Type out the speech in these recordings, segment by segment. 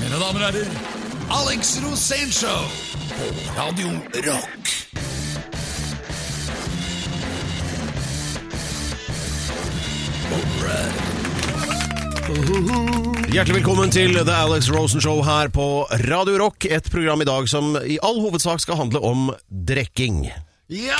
Mine damer og herrer, Alex Rosénshow på Radio Rock. Hjertelig velkommen til The Alex Rosen Show her på Radio Rock. Et program i dag som i all hovedsak skal handle om drikking. Ja!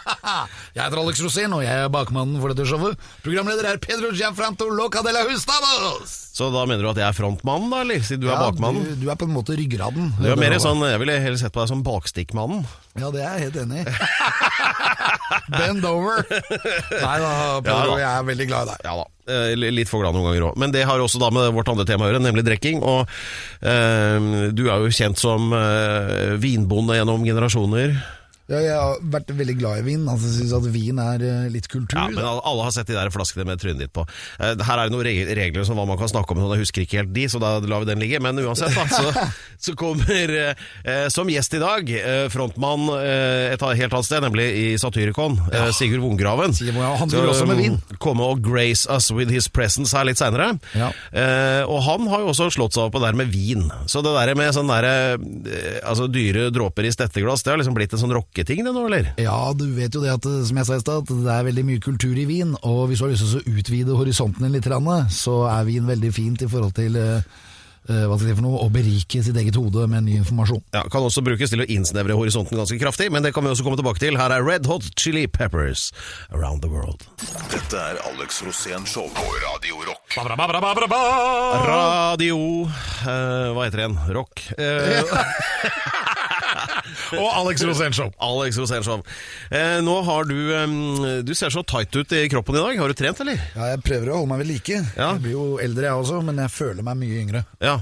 Jeg heter Alex Rosén, og jeg er bakmannen for dette showet. Programleder er Pedro Gianfranto Loca de la Hustados. Så da mener du at jeg er frontmannen, da, eller? Siden du er bakmannen? Du, du er på en måte ryggraden. Du er mer sånn, Jeg ville heller sett på deg som bakstikkmannen. Ja, det er jeg helt enig i. Bend over. Nei da, Pedro, Ja jeg er veldig glad i deg. Ja da. eh, Litt for glad noen ganger òg. Men det har også da med vårt andre tema å gjøre, nemlig drikking. Og eh, du er jo kjent som eh, vinbonde gjennom generasjoner. Ja, jeg har vært veldig glad i vin. Altså, syns at vin er eh, litt kultur. Ja, men alle har sett de der flaskene med trynet ditt på. Eh, Her er det noen regler som hva man kan snakke om, og jeg husker ikke helt de, så da lar vi den ligge. Men uansett, da, så, så kommer eh, som gjest i dag frontmann eh, et helt annet sted, nemlig i Satyricon, ja. Sigurd Vongraven. Han driver også med vin. um, Komme og grace us with his presence her litt seinere. Ja. Eh, og han har jo også slått seg opp på det der med vin. Så det der med sånn derre eh, altså dyre dråper i stetteglass, det har liksom blitt en sånn rocketing det nå, eller? Ja, du vet jo det at, som jeg sa i stad, at det er veldig mye kultur i vin. Og hvis du har lyst til å utvide horisonten din litt, så er vin veldig fint i forhold til eh, eh, hva skal jeg si for noe, å berike sitt eget hode med ny informasjon. Ja, Kan også brukes til å innsnevre horisonten ganske kraftig, men det kan vi også komme tilbake til. Her er Red Hot Chili Peppers, Around the World. Dette er Alex Rosén Show på Radio Rock. Radio eh, Hva heter det igjen? Rock. Eh, Og Alex Rosén Alex Rosénshow. Eh, nå har du eh, Du ser så tight ut i kroppen i dag. Har du trent, eller? Ja, jeg prøver å holde meg ved like. Ja. Jeg blir jo eldre jeg også, men jeg føler meg mye yngre. Ja.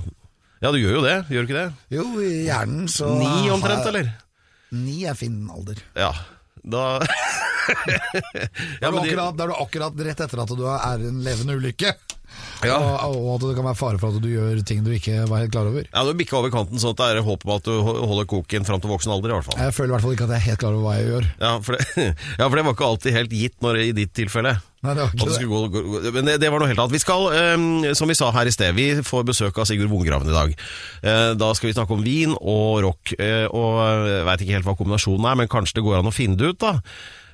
ja, du gjør jo det. Gjør du ikke det? Jo, i hjernen så Ni omtrent, jeg- eller? Ni er fin alder. Ja. Da Da er, du akkurat, er du akkurat rett etter at du er en levende ulykke. Ja. Og, og at det kan være fare for at du gjør ting du ikke var helt klar over. ja, du bikka over kanten, sånn at det er håp om at du holder koken fram til voksen alder, i hvert fall. Jeg føler i hvert fall ikke at jeg er helt klar over hva jeg gjør. Ja, for det, ja, for det var ikke alltid helt gitt når, i ditt tilfelle. Nei, det var ikke det gå, gå, men det, var noe helt annet. Vi skal, eh, som vi sa her i sted, vi får besøk av Sigurd Vongraven i dag. Eh, da skal vi snakke om vin og rock. Eh, og jeg veit ikke helt hva kombinasjonen er, men kanskje det går an å finne det ut, da.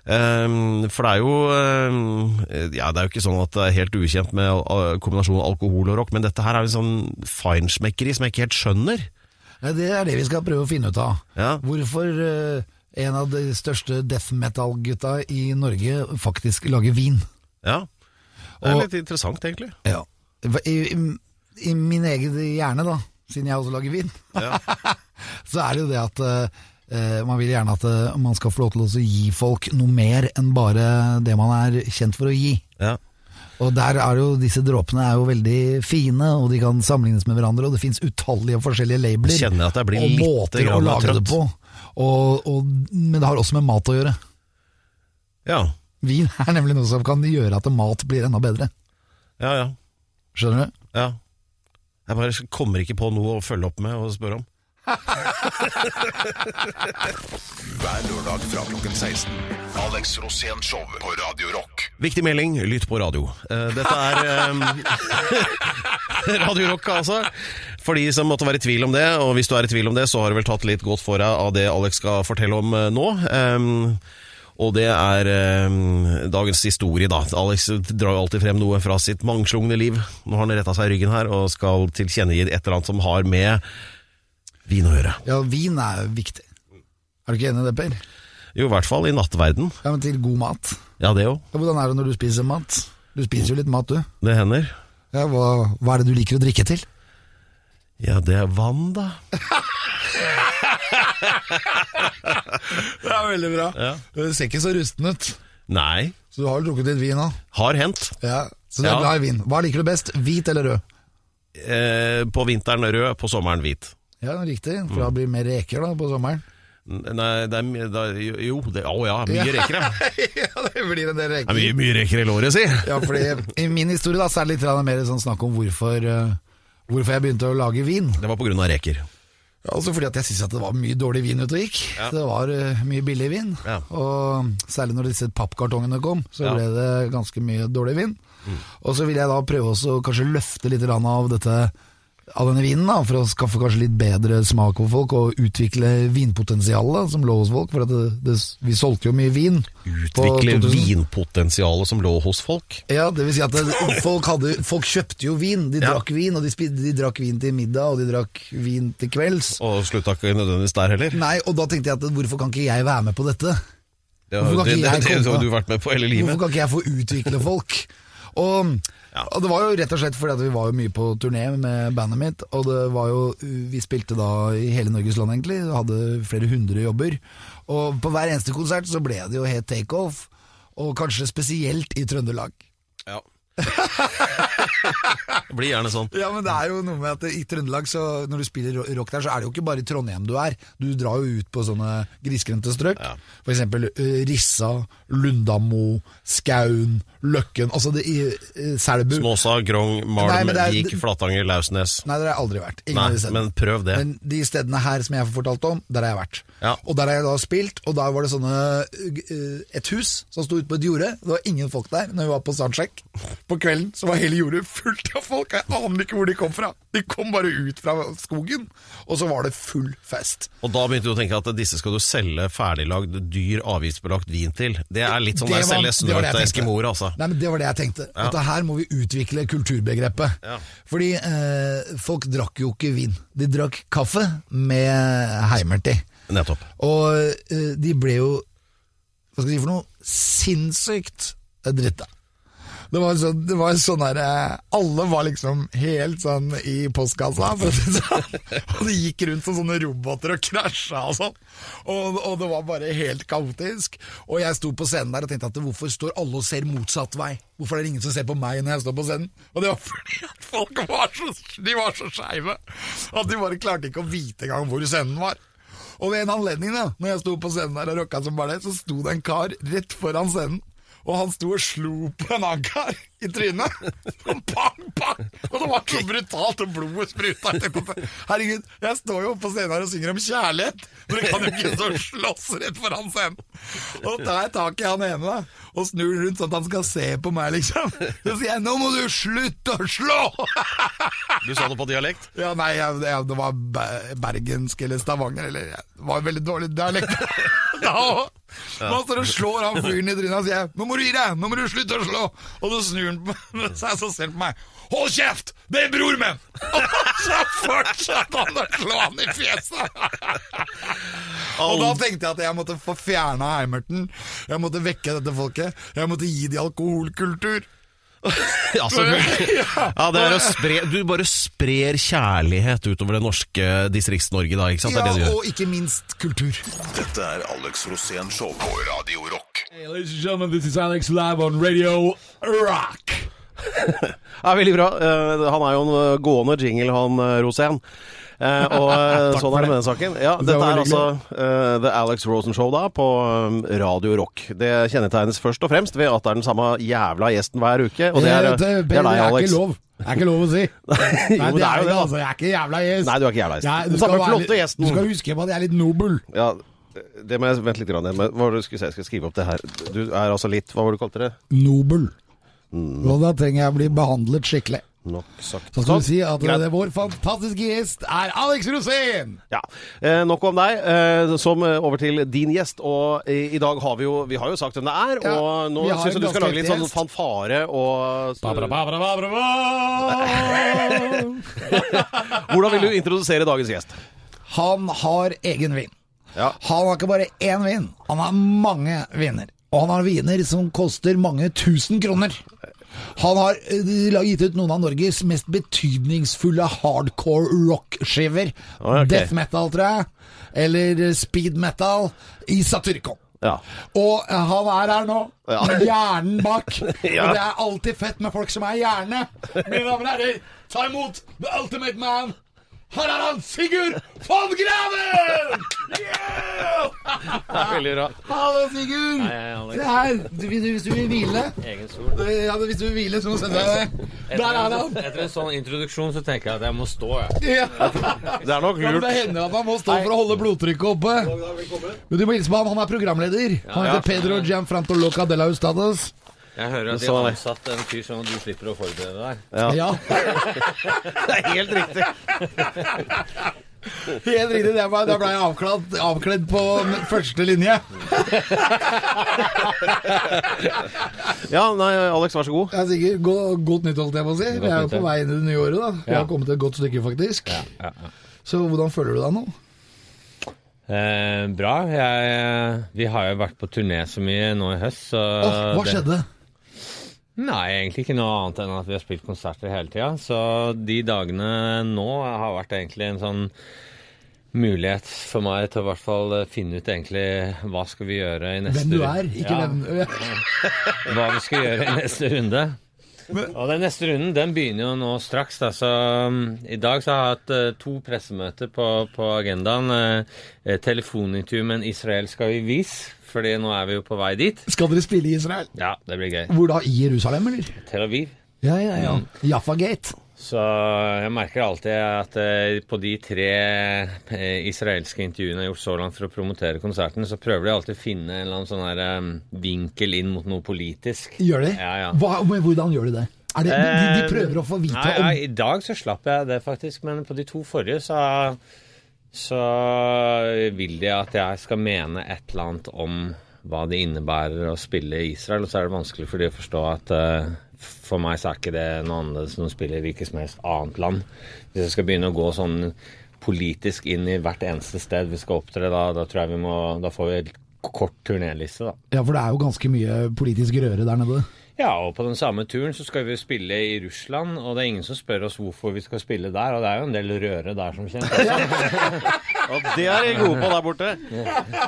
Eh, for det er jo eh, Ja, det er jo ikke sånn at det er helt ukjent med kombinasjonen alkohol og rock, men dette her er en sånn feinschmeckeri som jeg ikke helt skjønner. Det er det vi skal prøve å finne ut av. Ja. Hvorfor eh, en av de største death metal-gutta i Norge faktisk lager vin. Ja. Det er Og- litt interessant, egentlig. Ja. I, i, I min egen hjerne, da, siden jeg også lager vin, Ja. så er det jo det at eh, man vil gjerne at eh, man skal få lov til å gi folk noe mer enn bare det man er kjent for å gi. Ja. Og der er jo disse dråpene er jo veldig fine, og de kan sammenlignes med hverandre, og det finnes utallige forskjellige labeler og måter å lage det på. Og, og, men det har også med mat å gjøre. ja. Vin er nemlig noe som kan gjøre at mat blir enda bedre. Ja, ja. Skjønner du? Ja. Jeg bare kommer ikke på noe å følge opp med og spørre om. Hver lørdag fra klokken 16. Alex Rosén Show på Radio Rock. Viktig melding, lytt på radio. Eh, dette er um, Radio Rock, altså. For de som måtte være i tvil om det, og hvis du er i tvil om det, så har du vel tatt litt godt for deg av det Alex skal fortelle om eh, nå. Um, og det er em, dagens historie, da. Alex drar jo alltid frem noe fra sitt mangslungne liv. Nå har han retta seg i ryggen her og skal tilkjennegi et eller annet som har med vin å gjøre. Ja, vin er viktig. Er du ikke enig i det, Per? Jo, i hvert fall i nattverden. Ja, men til god mat. Ja, det òg. Ja, hvordan er det når du spiser mat? Du spiser jo litt mat, du. Det hender. Ja, hva, hva er det du liker å drikke til? Ja, det er vann, da. Det er veldig bra. Ja. Du ser ikke så rusten ut. Nei. Så du har vel drukket litt vin òg? Har hendt. Ja. Så du er Ja. glad i vin. Hva liker du best, hvit eller rød? Eh, på vinteren rød, på sommeren hvit. Ja, riktig. For da blir det mer reker da på sommeren. Nei, det er da, Jo, det, å ja, mye reker, ja. det blir en del reker. Det er mye, mye reker i låret, si. Ja, fordi I min historie da, så er det litt mer sånn snakk om hvorfor, eh, hvorfor jeg begynte å lage vin. Det var av reker. Ja, Altså fordi at jeg syntes det var mye dårlig vin ute og gikk. Ja. Det var eh, mye billig vin. Ja. Og særlig når disse pappkartongene kom, så. Mm. ble det ganske mye dårlig vin. Og så vil jeg da prøve å kanskje løfte litt av dette av denne vinen, da, for å skaffe kanskje litt bedre smak for folk, og utvikle vinpotensialet som lå hos folk. For at det, det, vi solgte jo mye vin. Utvikle 2000 vinpotensialet som lå hos folk. Ja, det vil si at det, folk, hadde, folk kjøpte jo vin. De Ja. drakk vin, og de, spid, de drakk vin til middag, og de drakk vin til kvelds. Og slutta ikke nødvendigvis der heller. Nei, og da tenkte jeg at hvorfor kan ikke jeg være med på dette? Det, har- det, det, det, har du vært med på hele livet. Hvorfor kan ikke jeg få utvikle folk? Og, Ja. og det var jo rett og slett fordi at vi var jo mye på turné med bandet mitt, og det var jo Vi spilte da i hele Norges land, egentlig, hadde flere hundre jobber. Og på hver eneste konsert så ble det jo helt takeoff, og kanskje spesielt i Trøndelag. Ja. Det blir gjerne sånn. Ja, men det er jo noe med at i Trøndelag, så når du spiller rock der, så er det jo ikke bare i Trondheim du er. Du drar jo ut på sånne grisgrendte strøk. Ja. Eh, Rissa, Lundamo, Skaun, Løkken Altså det i Selbu. Snåsa, Grong, Nei, Malm, er- Vik, Flatanger, Lausnes. Nei, der har jeg aldri vært. Nei, men prøv det. Men de stedene her som jeg får fortalt om, der har jeg vært. Ja. Og der har jeg da spilt, og der var det sånne et hus som sto ute på et jorde. Det var ingen folk der når vi var på soundcheck. På kvelden så var hele jordet fullt av folk. Jeg aner ikke hvor de kom fra. De kom bare ut fra skogen, og så var det full fest. Og da begynte du å tenke at disse skal du selge ferdiglagd, dyr, avgiftsbelagt vin til. Det er litt sånn Det der var- selge det snø det til eskimoer, altså. Nei, men Det var det jeg tenkte. Ja. At her må vi utvikle kulturbegrepet. Ja. Fordi eh, folk drakk jo ikke vin. De drakk kaffe med heimert. Nettopp. Og eh, de ble jo Hva skal jeg si for noe? Sinnssykt dritta. Det var sånn, det var sånn der, eh, Alle var liksom helt sånn i postkassa, sånn. Og de gikk rundt som sånne roboter og krasja og sånn. Og, og det var bare helt kaotisk. Og jeg sto på scenen der og tenkte at hvorfor står alle og ser motsatt vei? Hvorfor er det ingen som ser på meg når jeg står på scenen? Og det var fordi at folk var så, de så skeive at de bare klarte ikke å vite engang hvor scenen var. Og ved en anledning, da når jeg sto på scenen der og rocka som bare det, så sto det en kar rett foran scenen. Og han sto og slo på en annen kar i trynet. Sånn Bang, bang! Og det var så brutalt, og blodet spruta. Herregud, jeg står jo oppe på scenen her og synger om kjærlighet. Men jeg kan jo ikke og slåss rett foran scenen. Og da tar jeg tak i han ene da, og snur rundt sånn at han skal se på meg, liksom. Så sier jeg 'nå må du slutte å slå'! Du sa det på dialekt? Ja, nei, jeg, jeg, det var bergensk eller Stavanger, eller Det var veldig dårlig dialekt. Da òg. Man står og slår han fyren i trynet og sier 'nå må du gi deg', 'nå må du slutte å slå'. Og så snur han seg så selv på meg. 'Hold kjeft! Det er bror min!' Og så fortsatte han å slå han i fjeset. Og da tenkte jeg at jeg måtte få fjerna heimerten. Jeg måtte vekke dette folket. Jeg måtte gi de alkoholkultur. Ja, selvfølgelig. Ja, det er å spre, du bare sprer kjærlighet utover det norske Distrikts-Norge da, ikke sant? Det er det du gjør. og ikke minst kultur. Dette er Alex Rosén Show på Radio Rock. Hey, ladies and gentlemen, this is Alex live on Radio Rock. Ja, veldig bra. Eh, han er jo en gående jingle, han eh, Rosén. Eh, og eh, sånn er det med den saken. Ja, Det dette er altså uh, The Alex Rosen Show da, på eh, Radio Rock. Det kjennetegnes først og fremst ved at det er den samme jævla gjesten hver uke. Og det er, det, er deg, Alex. ikke lov. Det er ikke lov å si. Nei, jo, det er jo det, da. altså, Jeg er ikke jævla gjest. Nei, du er ikke jævla gjest. Jeg- du, skal flotte gjesten. du skal huske på at jeg er litt nobel. Ja, det må jeg vente litt. Grann. Hva var det du skulle si? Jeg skal skrive opp det her. Du er altså litt Hva var det du kalte det? Nobel. Mm. Og da trenger jeg å bli behandlet skikkelig. Nok sagt. Så skal vi si at Greit. det, vår fantastiske gjest er Alex Rosén! Ja, eh, Nok om deg. Eh, som eh, over til din gjest. Og i, i dag har vi jo Vi har jo sagt hvem det er. Ja, og nå syns jeg du skal lage litt sånn fanfare og babra, babra, babra. Hvordan vil du introdusere dagens gjest? Han har egen vin. Ja. Han har ikke bare én vin, han har mange viner. Og han har viner som koster mange tusen kroner. Han har eh, gitt ut noen av Norges mest betydningsfulle hardcore rock-skiver. Okay. Death metal, tror jeg. Eller speed metal i Satyricon. Ja. Og eh, han er her nå, Ja. med hjernen bak. Ja. Og det er alltid fett med folk som er hjerne. Mine damer og herrer, ta imot The Ultimate Man. Her er han, Sigurd von Graven! Yeah! Veldig bra. Hallo, Sigurd. Alex. Se her. Du, hvis, du, hvis du vil hvile Egen sol. ja, Hvis du vil hvile, så sender jeg det. Der er han. Etter en sånn introduksjon så tenker jeg at jeg må stå, jeg. Ja. Det er nok lurt. det hender at man må stå for å holde blodtrykket oppe. Men du må hilse på han, han er programleder. Han heter Pedro Gianfranto Loca de la Ustados. Jeg hører at de har ansatt en fyr sånn at du slipper å forberede deg. Ja. Ja, Det er helt riktig. helt riktig. Det var, da ble jeg avkledd, avkledd på første linje. Ja, nei, Alex, vær så god. Jeg er sikker. Gå, godt nytt, holdt jeg på å si. Vi er jo på vei inn i det nye året, da. Vi Ja. har kommet et godt stykke, faktisk. Ja, ja. Så hvordan føler du deg nå? Eh, bra. Jeg, vi har jo vært på turné så mye nå i høst, så Åh, hva det- skjedde? Nei, egentlig ikke noe annet enn at vi har spilt konserter hele tida. Så de dagene nå har vært egentlig en sånn mulighet for meg til å i hvert fall finne ut egentlig hva skal vi gjøre i neste Hvem du er, ikke Ja, hvem Hva vi skal gjøre i neste runde. Og den neste runden den begynner jo nå straks. Da. Så um, I dag så har jeg hatt uh, to pressemøter på, på agendaen. Uh, telefonintervju med en israelsk avis, fordi nå er vi jo på vei dit. Skal dere spille i Israel? Ja, det blir gøy. Hvor da? I Jerusalem, eller? Tel Aviv. Ja, ja, ja. Jaffa Gate. Så jeg merker alltid at eh, på de tre eh, israelske intervjuene jeg har gjort så langt for å promotere konserten, så prøver de alltid å finne en eller annen sånn her eh, vinkel inn mot noe politisk. Gjør de? Ja, ja. Hva, hvordan gjør de det? Det de, de prøver å få vite om nei, I dag så slapp jeg det, faktisk. Men på de to forrige så, så vil de at jeg skal mene et eller annet om hva det innebærer å spille i Israel. Og så er det vanskelig for de å forstå at for meg så er ikke det noe annerledes enn å spille i hvilket som helst annet land. Hvis jeg skal begynne å gå sånn politisk inn i hvert eneste sted vi skal opptre, da, da tror jeg vi må Da får vi en kort turnéliste, da. Ja, for det er jo ganske mye politisk røre der nede. Ja, og på den samme turen så skal vi spille i Russland, og det er ingen som spør oss hvorfor vi skal spille der, og det er jo en del røre der som kjent. Ja, det er de gode på der borte.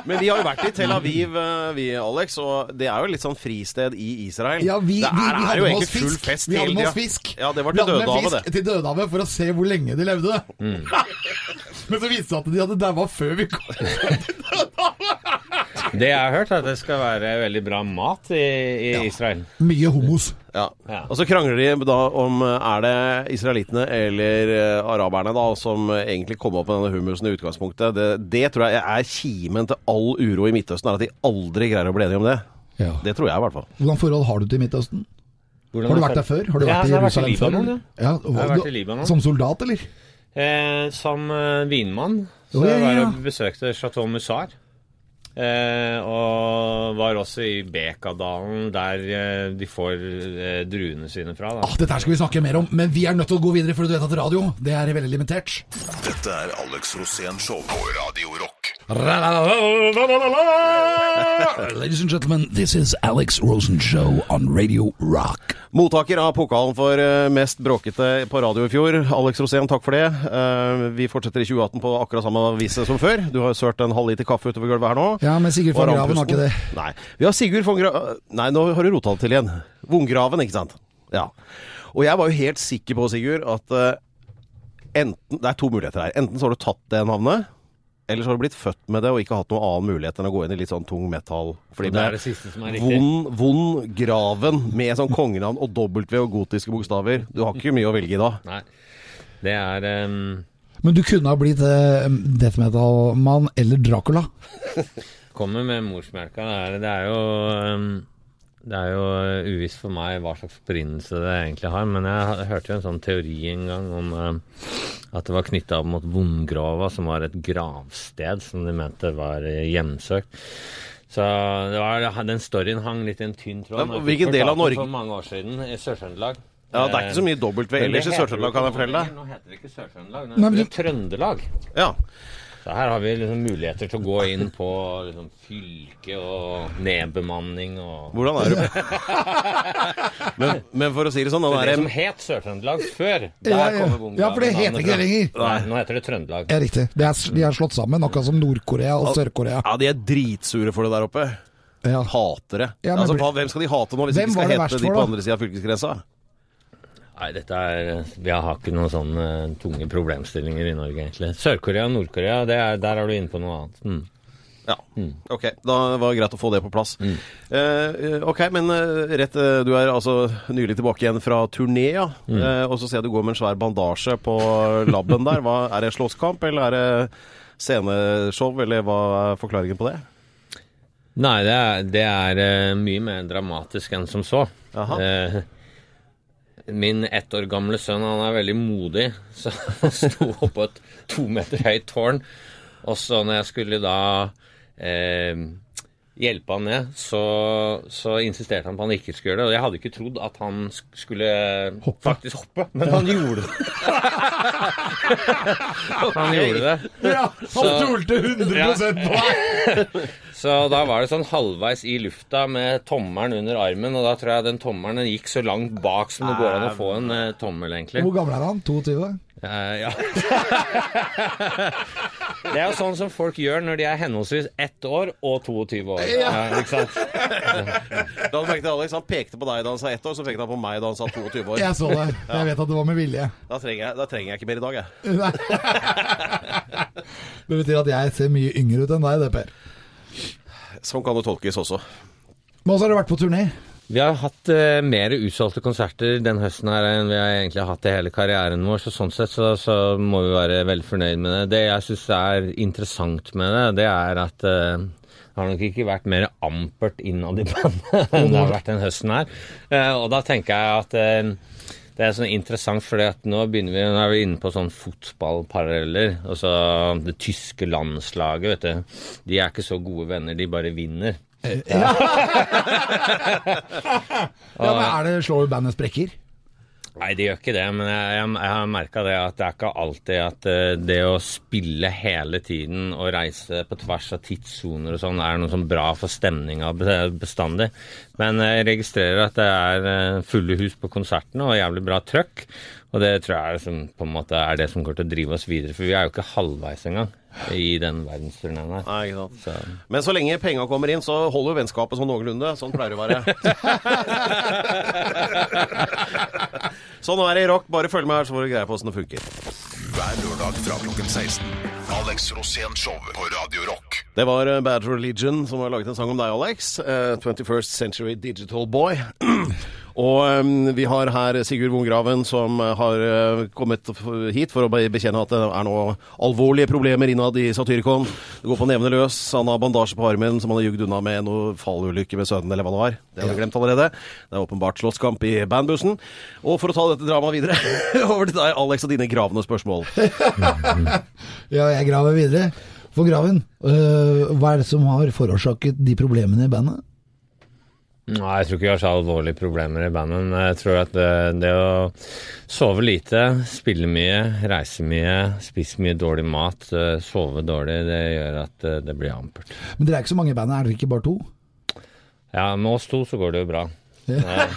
Men vi har jo vært i Tel Aviv, eh, vi, Alex, og det er jo litt sånn fristed i Israel. Ja, vi, det vi, er, vi er hadde jo med egentlig oss full fisk. fest Vi hadde med oss fisk. Ja, det var til dødehavet, det. Til dødehavet for å se hvor lenge de levde. Men så viste det seg at de hadde daua før vi kom til dødehavet. Det jeg har hørt, er at det skal være veldig bra mat i, i Israel. Mye homos. Ja. Ja. Og så krangler de da om er det israelittene eller eh, araberne da som egentlig kom opp med denne hummusen i utgangspunktet. Det, det tror jeg er kimen til all uro i Midtøsten, er at de aldri greier å bli enige om det. Ja. Det tror jeg i hvert fall. Hvordan forhold har du til Midtøsten? Hvordan Har du vært der før? Har du ja, vært i jeg vært i Jerusalem før? Ja. Ja, og Jeg har vært i Libanon. Som soldat, eller? Eh, som eh, vinmann. Så oh, ja, jeg var ja. og besøkte Chateau Mussar. Eh, og var også i Bekadalen, der eh, de får eh, druene sine fra. Da. Ah, dette her skal vi snakke mer om, men vi er nødt til å gå videre, for du vet at radio det er veldig limitert. Dette er Alex Rosén Show på Radio Rock. Ladies and gentlemen, this is Alex Rosen Show on Radio Rock. Mottaker av pokalen for eh, mest bråkete på radio i fjor. Alex Rosén, takk for det. Eh, Vi fortsetter i 2018 på akkurat samme vis som før. Du har sørt en halv liter kaffe utover gulvet her nå. Ja, men Sigurd von Graven har ikke det. Nei. Vi har Sigurd von Graven Nei, nå har du rota det til igjen. Vongraven, ikke sant? Ja. Og jeg var jo helt sikker på, Sigurd, at eh, enten Det er to muligheter her. Enten så har du tatt det navnet, eller så har du blitt født med det og ikke hatt noen annen mulighet enn å gå inn i litt sånn tung metal. Fordi det er det siste som er riktig. Vond, vond graven med sånn kongenavn og W og gotiske bokstaver. Du har ikke mye å velge i da. Nei. Det er um... Men du kunne ha blitt uh, death metal-mann eller Dracula. Kommer med morsmelka. Det er, det er jo um, Det er jo uh, uvisst for meg hva slags opprinnelse det egentlig har, men jeg hørte jo en sånn teori en gang om um, at det var knytta opp mot Vondgrava, som var et gravsted som de mente var uh, hjemsøkt. Så det var, den storyen hang litt i en tynn tråd. Ja, hvilken del av Norge- For mange år siden i Sør-Trøndelag. Ja, Det er ikke så mye W ellers i Sør-Trøndelag, kan jeg fortelle deg. Nå heter det ikke Sør-Trøndelag, nå heter det Trøndelag. Ja. Så her har vi liksom muligheter til å gå inn på liksom, fylke og nedbemanning og Hvordan er det? Men, men for å si det sånn, Det, Det som het Sør-Trøndelag før, der Ja, ja. kommer Bongraven Ja, for det heter ikke det lenger. Nei, nå heter det Trøndelag. Ja, riktig. De er, de er slått sammen, akkurat som Nord-Korea og Sør-Korea. ja, de er dritsure for det der oppe. Ja. Hatere. Ja, men altså, hvem skal de hate nå, hvis de ikke skal hete de på da? andre sida av fylkesgrensa? Nei, dette er Vi har ikke noen sånne tunge problemstillinger i Norge, egentlig. Sør-Korea og Nord-Korea, er- der er du inne på noe annet. Mm. Ja, ok. Da var det greit å få det på plass. Eh, ok, men eh, rett eh, Du er altså nylig tilbake igjen fra turné, ja. Eh, og så ser jeg du går med en svær bandasje på labben der. Hva, er det slåsskamp, eller er det sceneshow, eller hva er forklaringen på det? Nei, det er, det er eh, mye mer dramatisk enn som så. Jaha. Eh, min ett år gamle sønn han er veldig modig, så han sto oppå et to meter høyt tårn. Og så når jeg skulle da eh, hjelpe han ned, så, så insisterte han på at han ikke skulle gjøre det. Og jeg hadde ikke trodd at han skulle skulle faktisk hoppe, men han gjorde det. han gjorde det. Ja, han stolte 100 på deg! Så da var det sånn halvveis i lufta med tommelen under armen, og da tror jeg den tommelen gikk så langt bak som det går an å få en eh, tommel, egentlig. Hvor gammel er han? 22? Eh, ja. det er jo sånn som folk gjør når de er henholdsvis ett år og 22 år. Ja, ikke sant? Da du merket Alex, Han pekte på deg da han sa ett år, så pekte han på meg da han sa 22 år. Jeg så det. Jeg vet at det var med vilje. Da trenger jeg, da trenger jeg ikke mer i dag, jeg. Det betyr at jeg ser mye yngre ut enn deg, det, Per. Sånn kan det tolkes også. Men også har du vært på turné. Vi har hatt eh, mer utsolgte konserter den høsten her enn vi har egentlig hatt i hele karrieren vår, så sånn sett så, så må vi være veldig fornøyd med det. Det jeg syns er interessant med det, det er at eh, det har nok ikke vært mer ampert innad i bandet enn det har vært den høsten her. Eh, og da tenker jeg at eh, det er sånn interessant, for nå begynner vi, nå er vi inne på sånn fotballparalleller. Altså det tyske landslaget, vet du. De er ikke så gode venner, de bare vinner. Ja, men er det Slår bandet sprekker? Nei, det gjør ikke det, men jeg, jeg, jeg har merka det at det er ikke alltid at eh, det å spille hele tiden og reise på tvers av tidssoner og sånn er noe sånn bra for stemninga bestandig. Men jeg registrerer at det er eh, fulle hus på konsertene og jævlig bra trøkk. Og det tror jeg er, som, på en måte er det som kommer til å drive oss videre, for vi er jo ikke halvveis engang i den verdensturneen her. Nei, ikke sant. Så. Men så lenge penga kommer inn, så holder jo vennskapet sånn noenlunde. Sånn pleier det å være. sånn er det i rock. Bare følg med her, så får du greie på åssen det funker. Hver lørdag fra klokken 16. Alex Rosén Show på Radio Rock. Det var eh, Bad Religion som har laget en sang om deg, Alex. Uh, 21st Century Digital Boy. Og eh, vi har her Sigurd Vongraven som eh, har eh, kommet hit for å bekjenne at det er nå alvorlige problemer innad i Satyricon. Det går på nevene løs. Han har bandasje på armen som han har jugd unna med noe fallulykke med sønnen, eller hva det var. Det har vi glemt allerede. Det er åpenbart slåsskamp i bandbussen. Og for å ta dette dramaet videre, over til deg, Alex, og dine gravende spørsmål. Ja, jeg graver videre. For Graven, øh, hva er det som har forårsaket de problemene i bandet? Nei, jeg tror ikke vi har så alvorlige problemer i bandet. Men jeg tror at det, det å sove lite, spille mye, reise mye, spise mye dårlig mat, eh, sove dårlig, det gjør at eh, det blir ampert. Men dere er ikke så mange i bandet, er dere ikke bare to? Ja, med oss to så går det jo bra. Ja.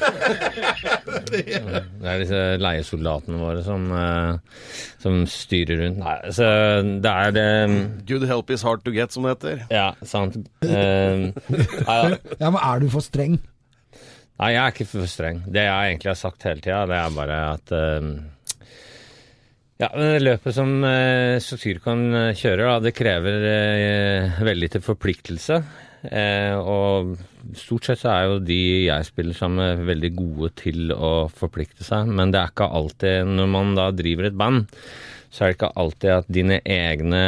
Det er disse leiesoldatene våre som, eh, som styrer rundt. Nei, så det er det Good help is hard to get, som det heter. Ja, sant. Uh, ja. Ja, men er du for streng? Nei, jeg er ikke for streng. Det jeg egentlig har sagt hele tida, det er bare at uh, ja, men det løpet som uh, Satyricon eh, kjører, da, det krever eh, veldig til forpliktelse. Eh, og stort sett så er jo de jeg spiller sammen med, veldig gode til å forplikte seg. Men det er ikke alltid, når man da driver et band, så er det ikke alltid at dine egne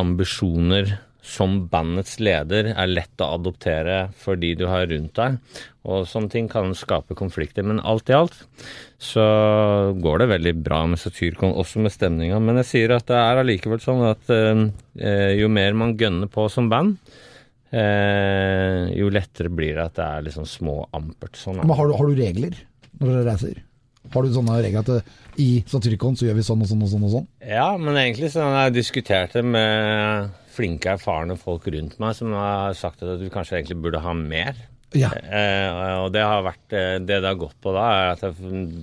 ambisjoner som bandets leder er lett å adoptere for de du har rundt deg. Og sånne ting kan skape konflikter. Men alt i alt så går det veldig bra med Satyrkon, også med stemninga. Men jeg sier at det er allikevel sånn at eh, jo mer man gønner på som band, eh, jo lettere blir det at det er liksom små ampert. Sånn. Men har du, har du regler når dere reiser? Har du sånne regler at det, i Satyricon så gjør vi sånn og sånn og sånn og sånn? Ja, men egentlig så har jeg diskutert det med flinke, erfarne folk rundt meg som har sagt at du kanskje egentlig burde ha mer. Ja. Eh, og det har vært eh, Det det har gått på da, er at jeg,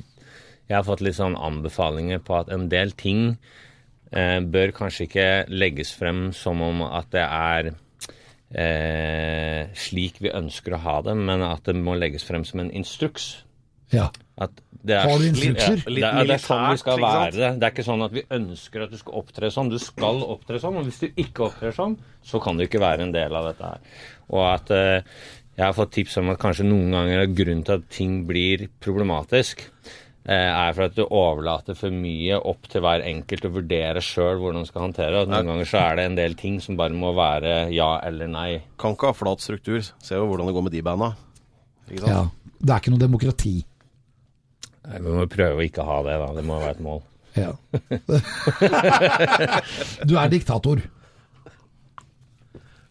jeg har fått litt sånn anbefalinger på at en del ting eh, bør kanskje ikke legges frem som om at det er eh, slik vi ønsker å ha det, men at det må legges frem som en instruks. ja. At det er Har du instrukser? Ja, det, er, det er sånn det skal Litt militært, ikke være. sant? Det. det er ikke sånn at vi ønsker at du skal opptre sånn. Du skal opptre sånn, og hvis du ikke opptrer sånn, så kan du ikke være en del av dette her. Og at eh, jeg har fått tips om at kanskje noen ganger er grunnen til at ting blir problematisk, er for at du overlater for mye opp til hver enkelt å vurdere sjøl hvordan du skal håndtere. Og noen ganger så er det en del ting som bare må være ja eller nei. Kan ikke ha flat struktur. Se jo hvordan det går med de banda. Ikke sant? Ja. Det er ikke noe demokrati. Vi må prøve å ikke ha det, da. Det må være et mål. Ja. du er diktator.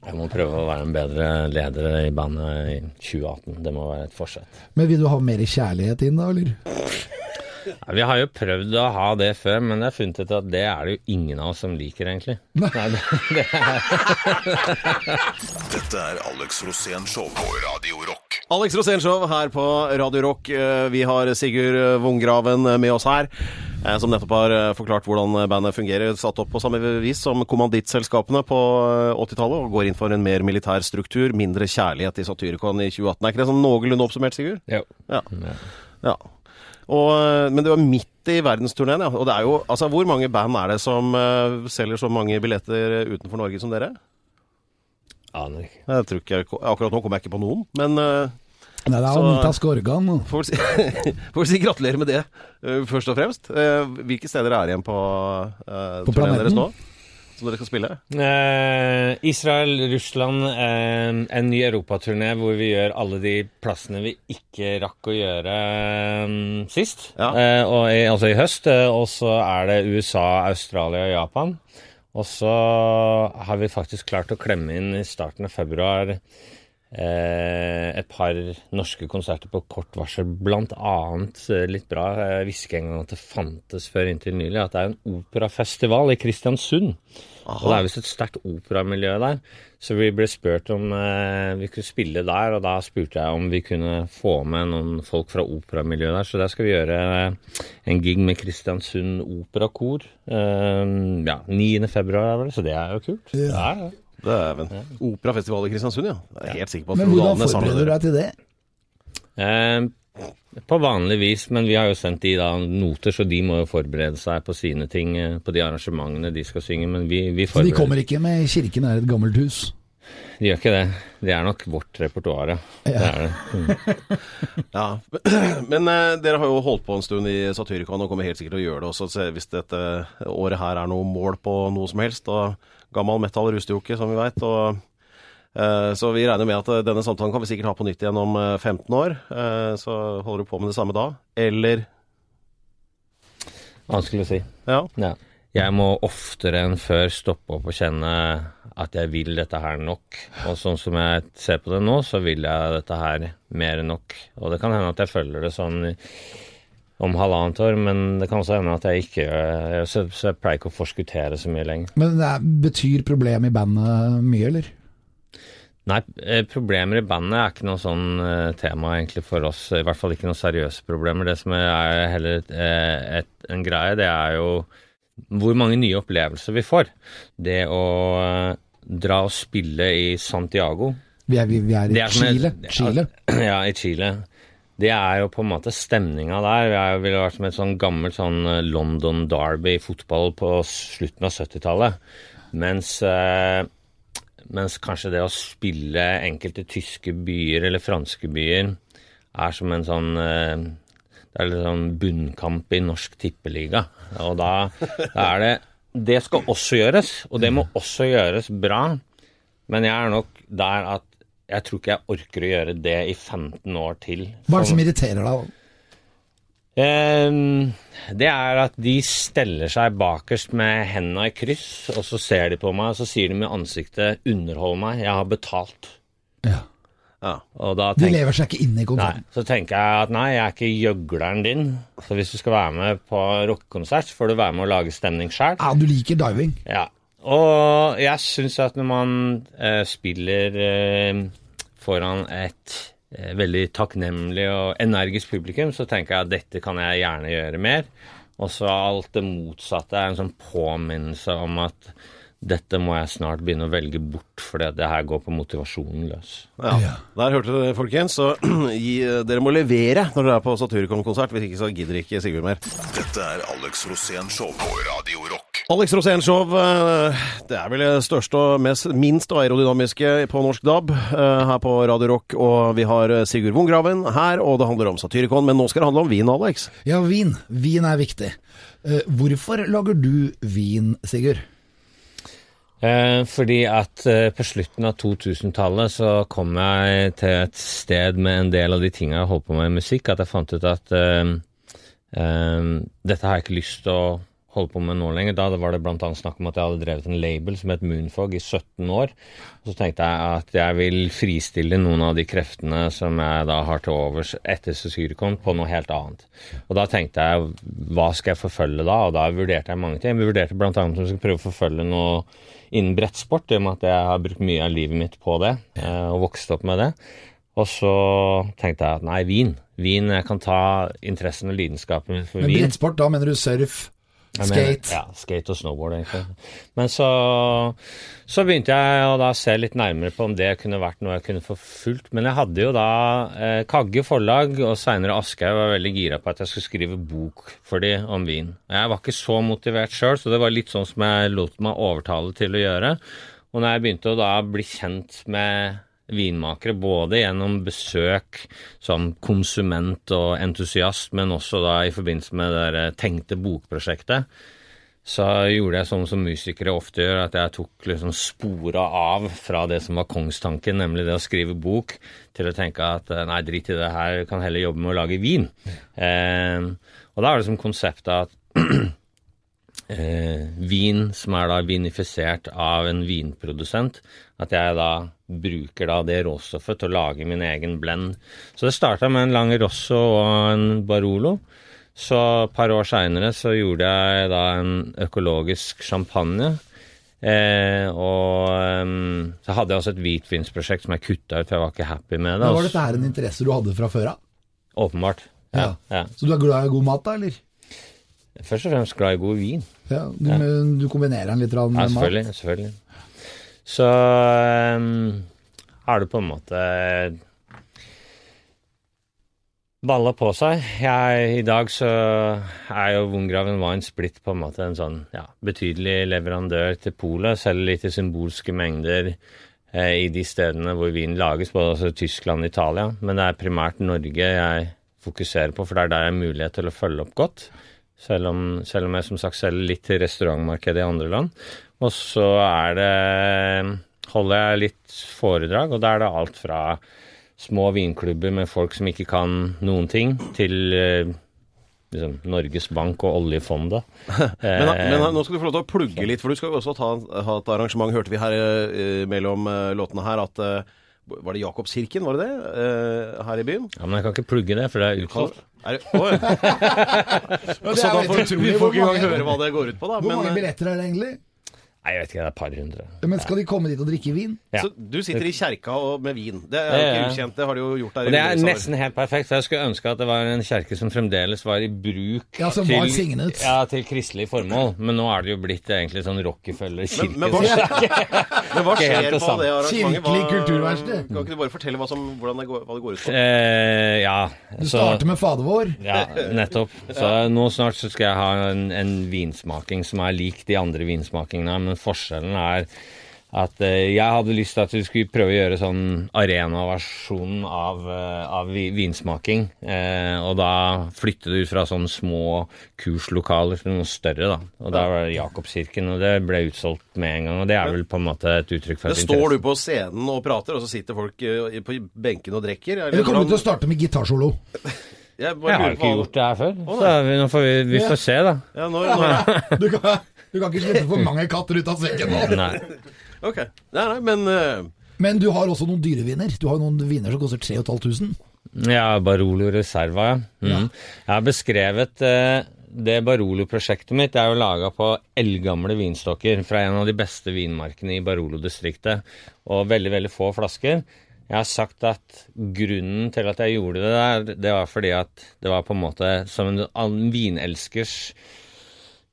Jeg må prøve å være en bedre leder i bandet i 2018. Det må være et forsett. Men vil du ha mer kjærlighet inn da, eller? Ja, vi har jo prøvd å ha det før, men jeg har funnet ut at det er det jo ingen av oss som liker, egentlig. Nei, det, det er, Dette er Alex Rosén Show på Radio Rock. Alex Rosénshow her på Radio Rock. Eh, Vi har Sigurd Vunggraven med oss her, som nettopp har eh, forklart hvordan bandet fungerer. Satt opp på samme vis som kommandittselskapene på eh, 80-tallet, og går inn for en mer militær struktur, mindre kjærlighet i Satyricon i 2018. Er ikke det sånn noenlunde oppsummert, Sigurd? jo. Ja. ja. Og, eh, men det var midt i verdensturneen, ja. Og det er jo Altså, hvor mange band er det som uh, selger så mange billetter utenfor Norge som dere? Aner ikke. Jeg tror ikke, Akkurat nå kommer jeg ikke på noen, men eh, Nei, det er Anita Skorgan. og- får vel si, får vi si gratulerer med det, eh, først og fremst. Eh, hvilke steder er igjen på, uh, På turneen planeten? deres nå? Som dere skal spille? Eh, Israel, Russland, eh, en ny europaturné hvor vi gjør alle de plassene vi ikke rakk å gjøre eh, sist. Ja. Eh, og i, altså i høst. Eh, og så er det USA, Australia og Japan. Og så har vi faktisk klart å klemme inn i starten av februar et par norske konserter på kort varsel. Blant annet eh, litt bra. Jeg visste ikke engang at det fantes før inntil nylig. At det er en operafestival i Kristiansund. Og det er visst et sterkt operamiljø der. Så vi ble spurt om eh, vi kunne spille der, og da spurte jeg om vi kunne få med noen folk fra operamiljøet der. Så der skal vi gjøre eh, en gig med Kristiansund Operakor. Eh, ja, 9. februar er vel, så det er jo kult. Ja, ja. Dæven. Operafestival i Kristiansund, ja. Jeg er helt sikker på at Men hvordan forbereder du deg til det? Eh, på vanlig vis, men vi har jo sendt de da noter, så de må jo forberede seg på sine ting, eh, på de arrangementene de skal synge. Men vi, vi Så de kommer ikke med 'Kirken er et gammelt hus'? De gjør ikke det. Det er nok vårt repertoar, ja. Det er det. Mm. Ja. Men eh, dere har jo holdt på en stund i Satyricon og kommer helt sikkert til å gjøre det også. Så hvis dette året her er noe mål på noe som helst, og gammel metal ruster jo ikke, som vi veit. Så vi regner med at eh, denne samtalen kan vi sikkert ha på nytt igjen om eh, 15 år. Eh, Så holder du på med det samme da. Eller Vanskelig å si. Ja. Ja. Jeg må oftere enn før stoppe opp og kjenne at jeg vil dette her nok. Og sånn som jeg ser på det nå, så vil jeg dette her mer enn nok. Og det kan hende at jeg følger det sånn om halvannet år, men det kan også hende at jeg ikke gjør det. Så, så jeg pleier ikke å forskuttere så mye lenger. Men det er, betyr problemet i bandet mye, eller? Nei, eh, problemer i bandet er ikke noe sånn eh, tema egentlig for oss. I hvert fall ikke noen seriøse problemer. Det som er heller et, eh, et, en greie, det er jo hvor mange nye opplevelser vi får. Det å eh, dra og spille i Santiago Vi er, vi, vi er i er Chile. et- Chile. Ja, i Chile. Det er jo på en måte stemninga der. Er jo ville vært som et sånn gammelt sånn eh, London Derby fotball på slutten av 70-tallet. Mens, eh, mens kanskje det å spille enkelte tyske byer eller franske byer er som en sånn eh, Det er litt sånn bunnkamp i norsk tippeliga. Og da, da er det Det skal også gjøres, og det må også gjøres bra. Men jeg er nok der at jeg tror ikke jeg orker å gjøre det i 15 år til. Hva er det som irriterer deg? Ehm, det er at de steller seg bakerst med hendene i kryss, og så ser de på meg, og så sier de med ansiktet 'underhold meg, jeg har betalt'. Ja. ja. Og da De lever seg ikke inn i nei, konserten. så tenker jeg at nei, jeg er ikke gjøgleren din. Så hvis du skal være med på rockekonsert, får du være med å lage stemning sjøl. Ja, du liker diving. Ja. Og jeg syns at når man eh, spiller eh, foran et eh, veldig takknemlig og energisk publikum, så tenker jeg at dette kan jeg gjerne gjøre mer. Og så alt det motsatte er en sånn påminnelse om at dette må jeg snart begynne å velge bort, fordi det her går på motivasjonen løs. Ja. Der hørte dere, folkens. Så gi, dere må levere når dere er på Satyricon-konsert. Hvis ikke så gidder ikke Sigurd mer. Dette er Alex Rosén Show på Radio Rock. Alex Rosén-show. eh, Det er vel det største og mest, minst aerodynamiske på norsk DAB eh, her på Radio Rock. Og vi har eh, Sigurd Wongraven her, og det handler om Satyricon. Men nå skal det handle om vin, Alex. Ja, vin. Vin er viktig. Eh, hvorfor lager du vin, Sigurd? Eh, fordi at på slutten av 2000-tallet så kom jeg til et sted med en del av de tingene jeg holdt på med i musikk, at jeg fant ut at eh, eh, dette har jeg ikke lyst til å holde på med nå lenger. Da var det annet snakk om at jeg hadde drevet en label som het Moonfog i 17 år. Og så tenkte jeg at jeg vil fristille noen av de kreftene som jeg da har til overs etter Sesyricon, på noe helt annet. Og da tenkte jeg hva skal jeg forfølge da? Og da vurderte jeg mange ting. Vi vurderte annet om jeg skulle prøve å forfølge noe innen brettsport, i og med at jeg har brukt mye av livet mitt på det, eh, og vokst opp med det. Og så tenkte jeg at nei, vin. Vin, Jeg kan ta interessen og lidenskapen for Men vin. brettsport, da mener du surf, skate? ja, skate og snowboard, egentlig. Men så, så begynte jeg å da se litt nærmere på om det kunne vært noe jeg kunne få fulgt. Men jeg hadde jo da eh, Kagge forlag og seinere Aschehoug var veldig gira på at jeg skulle skrive bok for de om vin. Jeg var ikke så motivert sjøl, så det var litt sånn som jeg lot meg overtale til å gjøre. Og når jeg begynte å da bli kjent med vinmakere, både gjennom besøk som konsument og entusiast, men også da i forbindelse med det tenkte bokprosjektet, så gjorde jeg sånn som musikere ofte gjør, at jeg tok liksom spora av fra det som var kongstanken, nemlig det å skrive bok, til å tenke at eh, nei, drit i det her, kan heller jobbe med å lage vin. Eh, og da er det som konseptet at eh, vin som er da vinifisert av en vinprodusent, at jeg da bruker da det råstoffet til å lage min egen blend. Så det starta med en lang Rosso og en Barolo. Så et par år seinere så gjorde jeg da en økologisk champagne. Eh, og um, så hadde jeg også et hvitvinsprosjekt som jeg kutta ut, for jeg var ikke happy med det. Men var dette her en interesse du hadde fra før av? Åpenbart. Ja, ja. Så du er glad i god mat, da, eller? Først og fremst glad i god vin. Ja, du, ja. du kombinerer den litt med Ja, mat? selvfølgelig. selvfølgelig. Så um, har det på en måte balla på seg. Jeg, I dag så er jo Wungraven Wines blitt på en måte en sånn ja, betydelig leverandør til polet. Selger litt i symbolske mengder eh, i de stedene hvor vin lages, både altså Tyskland og Italia. Men det er primært Norge jeg fokuserer på, for det er der jeg har mulighet til å følge opp godt. Selv om, selv om jeg som sagt selger litt til restaurantmarkedet i andre land. Og så er det holder jeg litt foredrag, og da er det alt fra små vinklubber med folk som ikke kan noen ting, til eh, liksom, Norges Bank og oljefondet. Men, Eh, men nå skal du få lov til å plugge litt, for du skal jo også ta, ha et arrangement, hørte vi her eh, mellom låtene her, at Var det Jakobskirken, var det det? Uh, her i byen? ja, men jeg kan ikke plugge det, for det er utsolgt. Er det, Så da får vi får ikke engang høre hva det går ut på, da. Hvor mange Men, mange billetter er det egentlig? Nei, jeg vet ikke, det er et par hundre. Men skal de komme dit og drikke vin? Ja. så du sitter i kjerka og, med vin. Det er jo ikke ukjent, det har du jo gjort der. Og det er nesten helt perfekt, for jeg skulle ønske at det var en kjerke som fremdeles var i bruk Ja, som var signet. ja, til kristelig formål. Men nå er det jo blitt egentlig sånn Rockefeller-kirke. Men, men, hva, men hva skjer på det arrangementet? Kirkelig kulturverksted. Kan ikke du bare fortelle hva, som, hvordan det går, hva det går ut på? Eh, ja. Du starter med Fader vår. Ja, nettopp. Så nå snart så skal jeg ha en, en vinsmaking som er lik de andre vinsmakingene, men forskjellen er at eh, jeg hadde lyst til at vi skulle prøve å gjøre sånn arenaversjonen av, eh, av vinsmaking. Eh, og da flytte det ut fra sånne små kurslokaler til noe større, da. Og da var det Jakobskirken, og det ble utsolgt med en gang. Og det er vel på en måte et uttrykk for Men står du på scenen og prater, og så sitter folk eh, på benken og drikker? Eller kommer du til å starte med gitarsolo? Jeg, Jeg har ikke gjort det her før, så vi, nå får vi, vi får se, da. Ja, når, når, Du kan, du kan ikke slippe for mange katter ut av sekken nå. Nei. ok. Nei, nei, men eh, Men du har også noen dyreviner. Du har noen viner som koster 3500. Ja, Barolo Reserva, ja. Mm. Jeg har beskrevet eh, det Barolo-prosjektet mitt. Det er jo laga på eldgamle vinstokker fra en av de beste vinmarkene i Barolo-distriktet. Og veldig, veldig få flasker. Jeg har sagt at grunnen til at jeg gjorde det der, det var fordi at det var på en måte som en an- vinelskers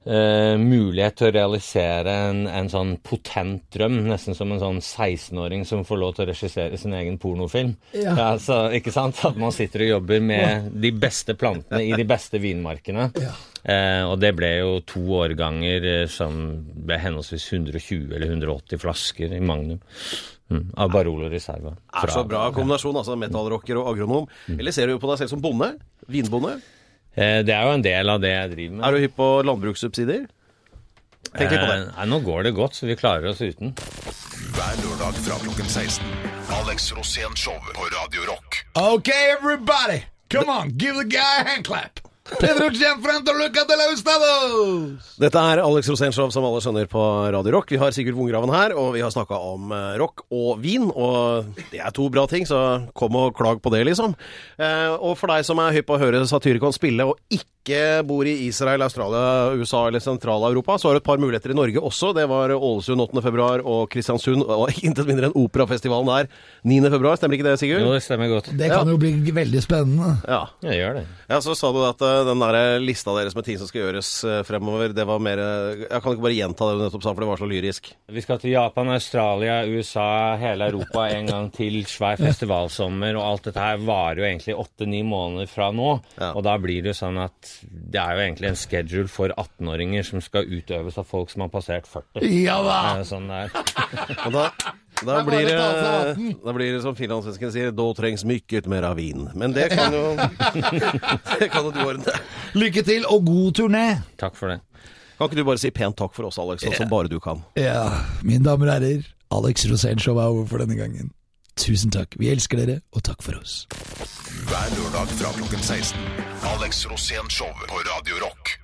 eh, mulighet til å realisere en, en sånn potent drøm. Nesten som en sånn 16-åring som får lov til å regissere sin egen pornofilm. Ja. så, ikke sant? At man sitter og jobber med de beste plantene i de beste vinmarkene. Ja. Uh, og det ble jo to årganger eh, som ble henholdsvis 120 eller 180 flasker i Magnum. Mm, av Barolo Reserva. Er så bra kombinasjon, altså metallrocker og agronom. Mm. Eller ser du på deg selv som bonde? Vinbonde? Eh, det er jo en del av det jeg driver med. Er du hypp på landbrukssubsidier? Tenk litt på det. Eh, nei, nå går det godt, så vi klarer oss uten. Hver lørdag fra klokken 16. Alex Rosén Show på Radio Rock. Okay, everybody, come on, give the guy a hand clap. Pedro Gianfranto Luca de la Ustados. Dette er Alex Rosénshow, som alle skjønner på Radio Rock. Vi har Sigurd Vongraven her, og vi har snakka om eh, rock og vin. Og det er to bra ting, så kom og klag på det, liksom. Eh, og for deg som er hypp på å høre Satyricon spille, og ikke bor i Israel, Australia, USA eller Sentral-Europa, så har du et par muligheter i Norge også. Det var Ålesund 8. februar og Kristiansund, og intet mindre enn Operafestivalen der 9. februar. Stemmer ikke det, Sigurd? Jo, det stemmer godt. Det kan jo bli veldig spennende. Ja. Jeg gjør det. Ja, Så sa du at eh, den der lista deres med ting som skal gjøres eh, fremover, det var mer eh, Jeg kan ikke bare gjenta det du nettopp sa, for det var så lyrisk. Vi skal til Japan, Australia, USA, hele Europa en gang til. Svær festivalsommer. Og alt dette her varer jo egentlig åtte-ni måneder fra nå. Ja. Og da blir det jo sånn at det er jo egentlig en schedule for 18-åringer som skal utøves av folk som har passert 40. Ja da! Sånn det er. Og da, da, blir, det, da blir det som finlandssvensken sier, da trengs mykket mer av vin. Men det kan jo Det kan jo du ordne. Lykke til og god turné. Takk for det. Kan ikke du bare si pent takk for oss, Alex, sånn som bare du kan? Ja, mine damer og herrer, Alex Rosénshow er over for denne gangen. Tusen takk. Vi elsker dere, og takk for oss. Hver lørdag fra klokken 16. Alex Rosén Show på Radio Rock.